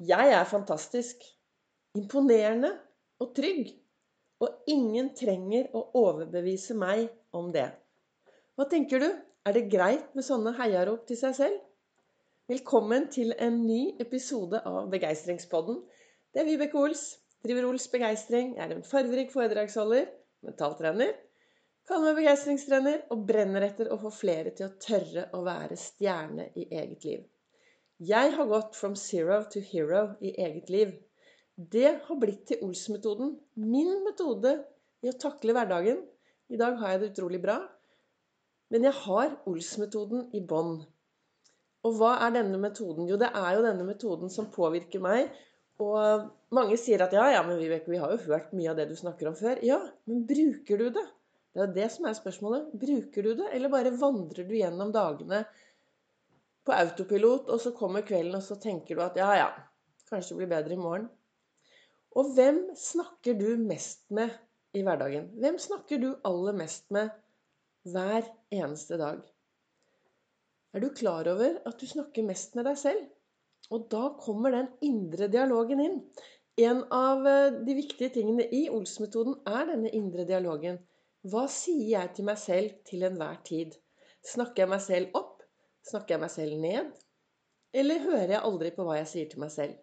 Jeg er fantastisk, imponerende og trygg. Og ingen trenger å overbevise meg om det. Hva tenker du? Er det greit med sånne heiarop til seg selv? Velkommen til en ny episode av Begeistringspodden. Det er Vibeke Ols. Driver Ols Begeistring. Jeg er en farverik foredragsholder, mentaltrener, kaller meg begeistringstrener og brenner etter å få flere til å tørre å være stjerne i eget liv. Jeg har gått from zero to hero i eget liv. Det har blitt til Ols-metoden. Min metode i å takle hverdagen. I dag har jeg det utrolig bra. Men jeg har Ols-metoden i bånn. Og hva er denne metoden? Jo, det er jo denne metoden som påvirker meg. Og mange sier at ja, ja, men Vibeke, vi har jo hørt mye av det du snakker om før. Ja, men bruker du det? Det er det som er spørsmålet. Bruker du det, eller bare vandrer du gjennom dagene på autopilot, og så kommer kvelden, og så tenker du at ja, ja, kanskje det blir bedre i morgen. Og hvem snakker du mest med i hverdagen? Hvem snakker du aller mest med hver eneste dag? Er du klar over at du snakker mest med deg selv? Og da kommer den indre dialogen inn. En av eh, de viktige tingene i Ols-metoden er denne indre dialogen. Hva sier jeg til meg selv til enhver tid? Snakker jeg meg selv opp? Snakker jeg meg selv ned? Eller hører jeg aldri på hva jeg sier til meg selv?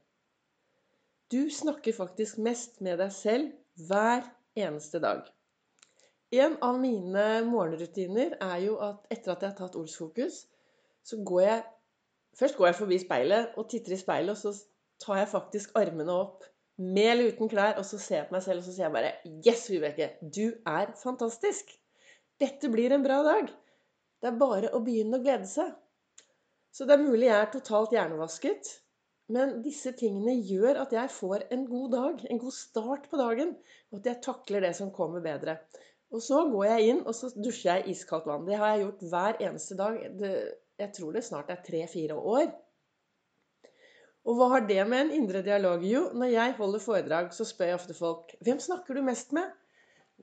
Du snakker faktisk mest med deg selv hver eneste dag. En av mine morgenrutiner er jo at etter at jeg har tatt ordsfokus, så går jeg Først går jeg forbi speilet og titter i speilet, og så tar jeg faktisk armene opp med eller uten klær, og så ser jeg på meg selv og så sier jeg bare Yes, Vibeke! Du er fantastisk! Dette blir en bra dag. Det er bare å begynne å glede seg. Så det er mulig jeg er totalt hjernevasket, men disse tingene gjør at jeg får en god dag, en god start på dagen. Og at jeg takler det som kommer bedre. Og så går jeg inn og så dusjer jeg iskaldt vann. Det har jeg gjort hver eneste dag. Det, jeg tror det snart er tre-fire år. Og hva har det med en indre dialog? Jo, når jeg holder foredrag, så spør jeg ofte folk Hvem snakker du mest med?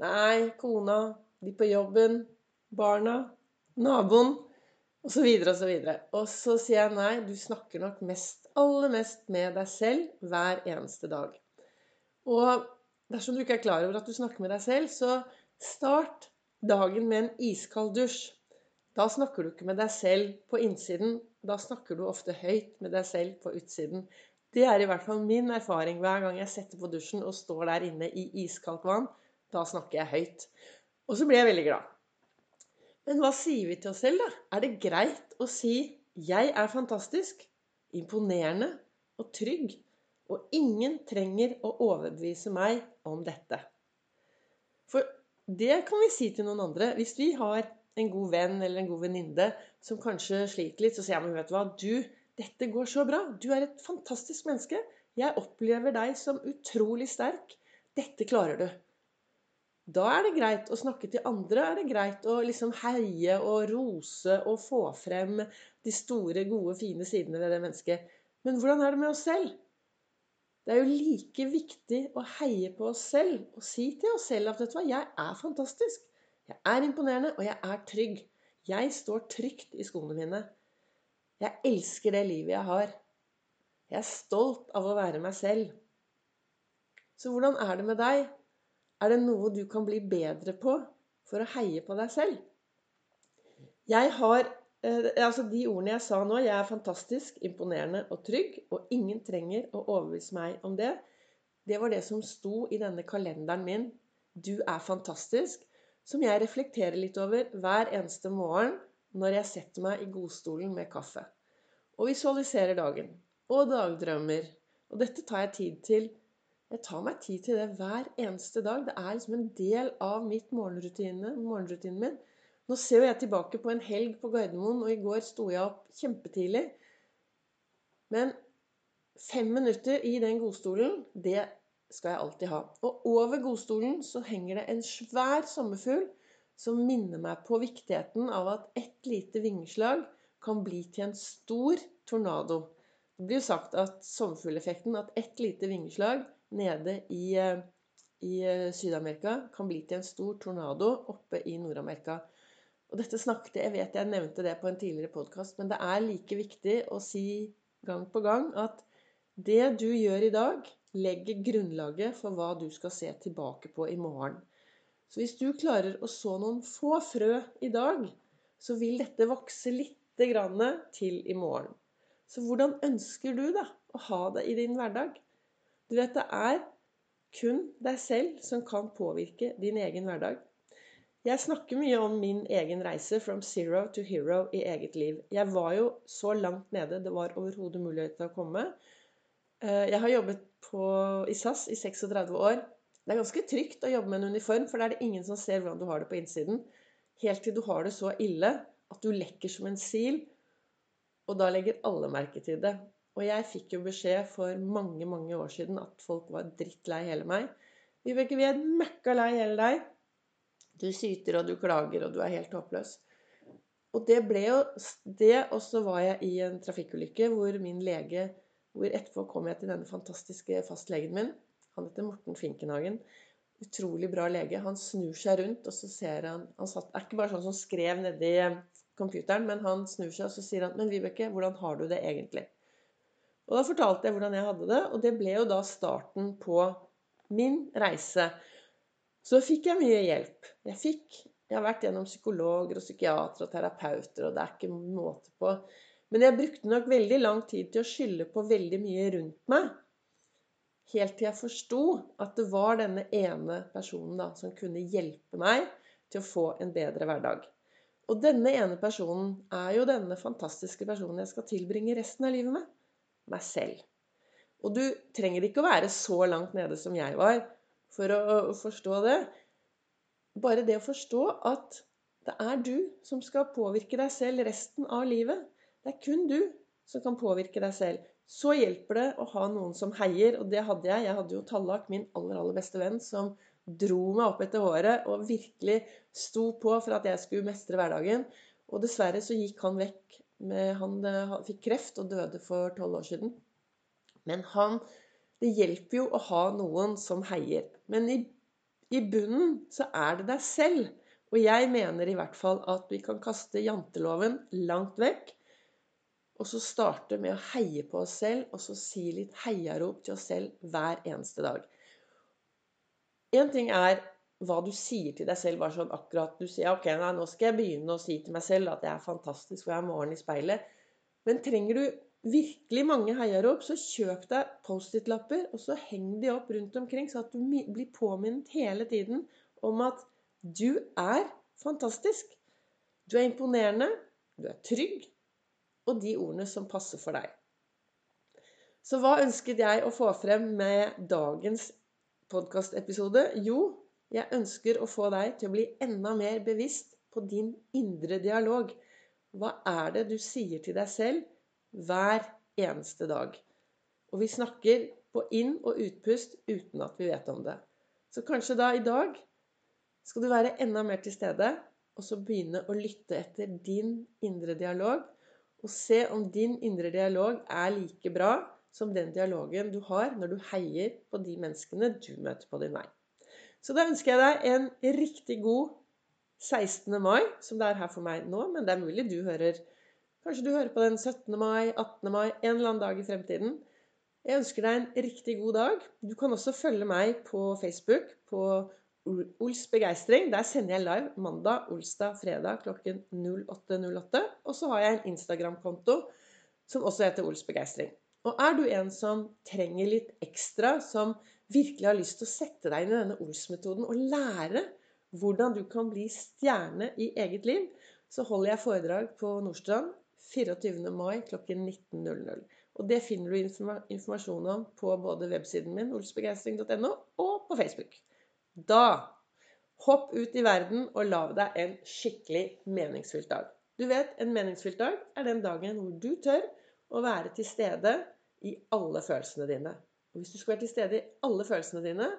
Nei, kona, de på jobben, barna, naboen osv. videre. Og så sier jeg nei, du snakker nok mest, aller mest med deg selv hver eneste dag. Og dersom du ikke er klar over at du snakker med deg selv, så start dagen med en iskald dusj. Da snakker du ikke med deg selv på innsiden. Da snakker du ofte høyt med deg selv på utsiden. Det er i hvert fall min erfaring hver gang jeg setter på dusjen og står der inne i iskaldt vann. Da snakker jeg høyt. Og så blir jeg veldig glad. Men hva sier vi til oss selv, da? Er det greit å si 'Jeg er fantastisk', imponerende og trygg, og ingen trenger å overbevise meg om dette? For det kan vi si til noen andre. Hvis vi har en god venn eller en god venninne som kanskje sliter litt, så sier jeg men vet du hva, du, dette går så bra. Du er et fantastisk menneske. Jeg opplever deg som utrolig sterk. Dette klarer du. Da er det greit å snakke til andre. er det greit å liksom heie og rose og få frem de store, gode, fine sidene ved det mennesket. Men hvordan er det med oss selv? Det er jo like viktig å heie på oss selv og si til oss selv at vet du hva, jeg er fantastisk. Jeg er imponerende, og jeg er trygg. Jeg står trygt i skoene mine. Jeg elsker det livet jeg har. Jeg er stolt av å være meg selv. Så hvordan er det med deg? Er det noe du kan bli bedre på for å heie på deg selv? Jeg har eh, Altså de ordene jeg sa nå Jeg er fantastisk, imponerende og trygg, og ingen trenger å overbevise meg om det. Det var det som sto i denne kalenderen min. Du er fantastisk. Som jeg reflekterer litt over hver eneste morgen når jeg setter meg i godstolen med kaffe. Og visualiserer dagen. Og dagdrømmer. Og dette tar jeg tid til jeg tar meg tid til det hver eneste dag. Det er liksom en del av mitt morgenrutine, morgenrutinen min. Nå ser jeg tilbake på en helg på Gardermoen, og i går sto jeg opp kjempetidlig. Men fem minutter i den godstolen, det skal jeg alltid ha. Og over godstolen så henger det en svær sommerfugl som minner meg på viktigheten av at ett lite vingeslag kan bli til en stor tornado. Det blir jo sagt at sommerfugleffekten, at ett lite vingeslag nede i, eh, i eh, Syd-Amerika kan bli til en stor tornado oppe i Nord-Amerika. Og dette snakket Jeg vet jeg nevnte det på en tidligere podkast, men det er like viktig å si gang på gang at Det du gjør i dag, legger grunnlaget for hva du skal se tilbake på i morgen. Så hvis du klarer å så noen få frø i dag, så vil dette vokse lite grann til i morgen. Så hvordan ønsker du da å ha det i din hverdag? Du vet det er kun deg selv som kan påvirke din egen hverdag. Jeg snakker mye om min egen reise from zero to hero i eget liv. Jeg var jo så langt nede det var overhodet mulighet til å komme. Eh, jeg har jobbet på, i SAS i 36 år. Det er ganske trygt å jobbe med en uniform, for da er det ingen som ser hvordan du har det på innsiden. Helt til du har det så ille at du lekker som en sil, og da legger alle merke til det. Og jeg fikk jo beskjed for mange, mange år siden at folk var drittlei hele meg. Vibeke, vi er møkka lei hele deg. Du syter og du klager, og du er helt håpløs. Og det ble jo det, og så var jeg i en trafikkulykke hvor min lege Hvor etterpå kom jeg til denne fantastiske fastlegen min. Han heter Morten Finkenhagen. Utrolig bra lege. Han snur seg rundt, og så ser han Han satt, er ikke bare sånn som skrev nedi computeren, men han snur seg, og så sier han Men Vibeke, hvordan har du det egentlig? Og da fortalte jeg hvordan jeg hadde det, og det ble jo da starten på min reise. Så fikk jeg mye hjelp. Jeg fikk Jeg har vært gjennom psykologer og psykiatere og terapeuter, og det er ikke måte på. Men jeg brukte nok veldig lang tid til å skylde på veldig mye rundt meg. Helt til jeg forsto at det var denne ene personen da, som kunne hjelpe meg til å få en bedre hverdag. Og denne ene personen er jo denne fantastiske personen jeg skal tilbringe resten av livet med meg selv. Og du trenger ikke å være så langt nede som jeg var for å forstå det. Bare det å forstå at det er du som skal påvirke deg selv resten av livet. Det er kun du som kan påvirke deg selv. Så hjelper det å ha noen som heier, og det hadde jeg. Jeg hadde jo Tallak, min aller, aller beste venn, som dro meg opp etter håret og virkelig sto på for at jeg skulle mestre hverdagen. Og dessverre så gikk han vekk han eh, fikk kreft og døde for tolv år siden. Men han Det hjelper jo å ha noen som heier. Men i, i bunnen så er det deg selv. Og jeg mener i hvert fall at vi kan kaste janteloven langt vekk. Og så starte med å heie på oss selv, og så si litt heiarop til oss selv hver eneste dag. Én ting er hva du sier til deg selv. Bare sånn akkurat Du sier ok, nei, nå skal jeg begynne å si til meg selv at jeg er fantastisk og jeg har morgen i speilet. Men trenger du virkelig mange heiarop, så kjøp deg Post-It-lapper, og så heng de opp rundt omkring, så at du blir påminnet hele tiden om at du er fantastisk. Du er imponerende, du er trygg, og de ordene som passer for deg. Så hva ønsket jeg å få frem med dagens podkastepisode? Jo, jeg ønsker å få deg til å bli enda mer bevisst på din indre dialog. Hva er det du sier til deg selv hver eneste dag? Og vi snakker på inn- og utpust uten at vi vet om det. Så kanskje da i dag skal du være enda mer til stede, og så begynne å lytte etter din indre dialog, og se om din indre dialog er like bra som den dialogen du har når du heier på de menneskene du møter på din vei. Så da ønsker jeg deg en riktig god 16. mai, som det er her for meg nå. Men det er mulig du hører Kanskje du hører på den 17. mai, 18. mai, en eller annen dag i fremtiden. Jeg ønsker deg en riktig god dag. Du kan også følge meg på Facebook på Ols begeistring. Der sender jeg live mandag, olsdag, fredag klokken 08.08. Og så har jeg en Instagram-konto som også heter Ols begeistring. Og er du en som trenger litt ekstra, som virkelig har lyst til å sette deg inn i denne Ols-metoden og lære hvordan du kan bli stjerne i eget liv, så holder jeg foredrag på Nordstrand 24. mai klokken 19.00. Og det finner du informasjon om på både websiden min, olsbegeistring.no, og på Facebook. Da hopp ut i verden og lag deg en skikkelig meningsfylt dag. Du vet, en meningsfylt dag er den dagen hvor du tør å være til stede i alle følelsene dine. Og hvis du skal være til stede i alle følelsene dine,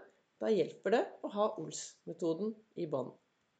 da hjelper det å ha Ols-metoden i bånn.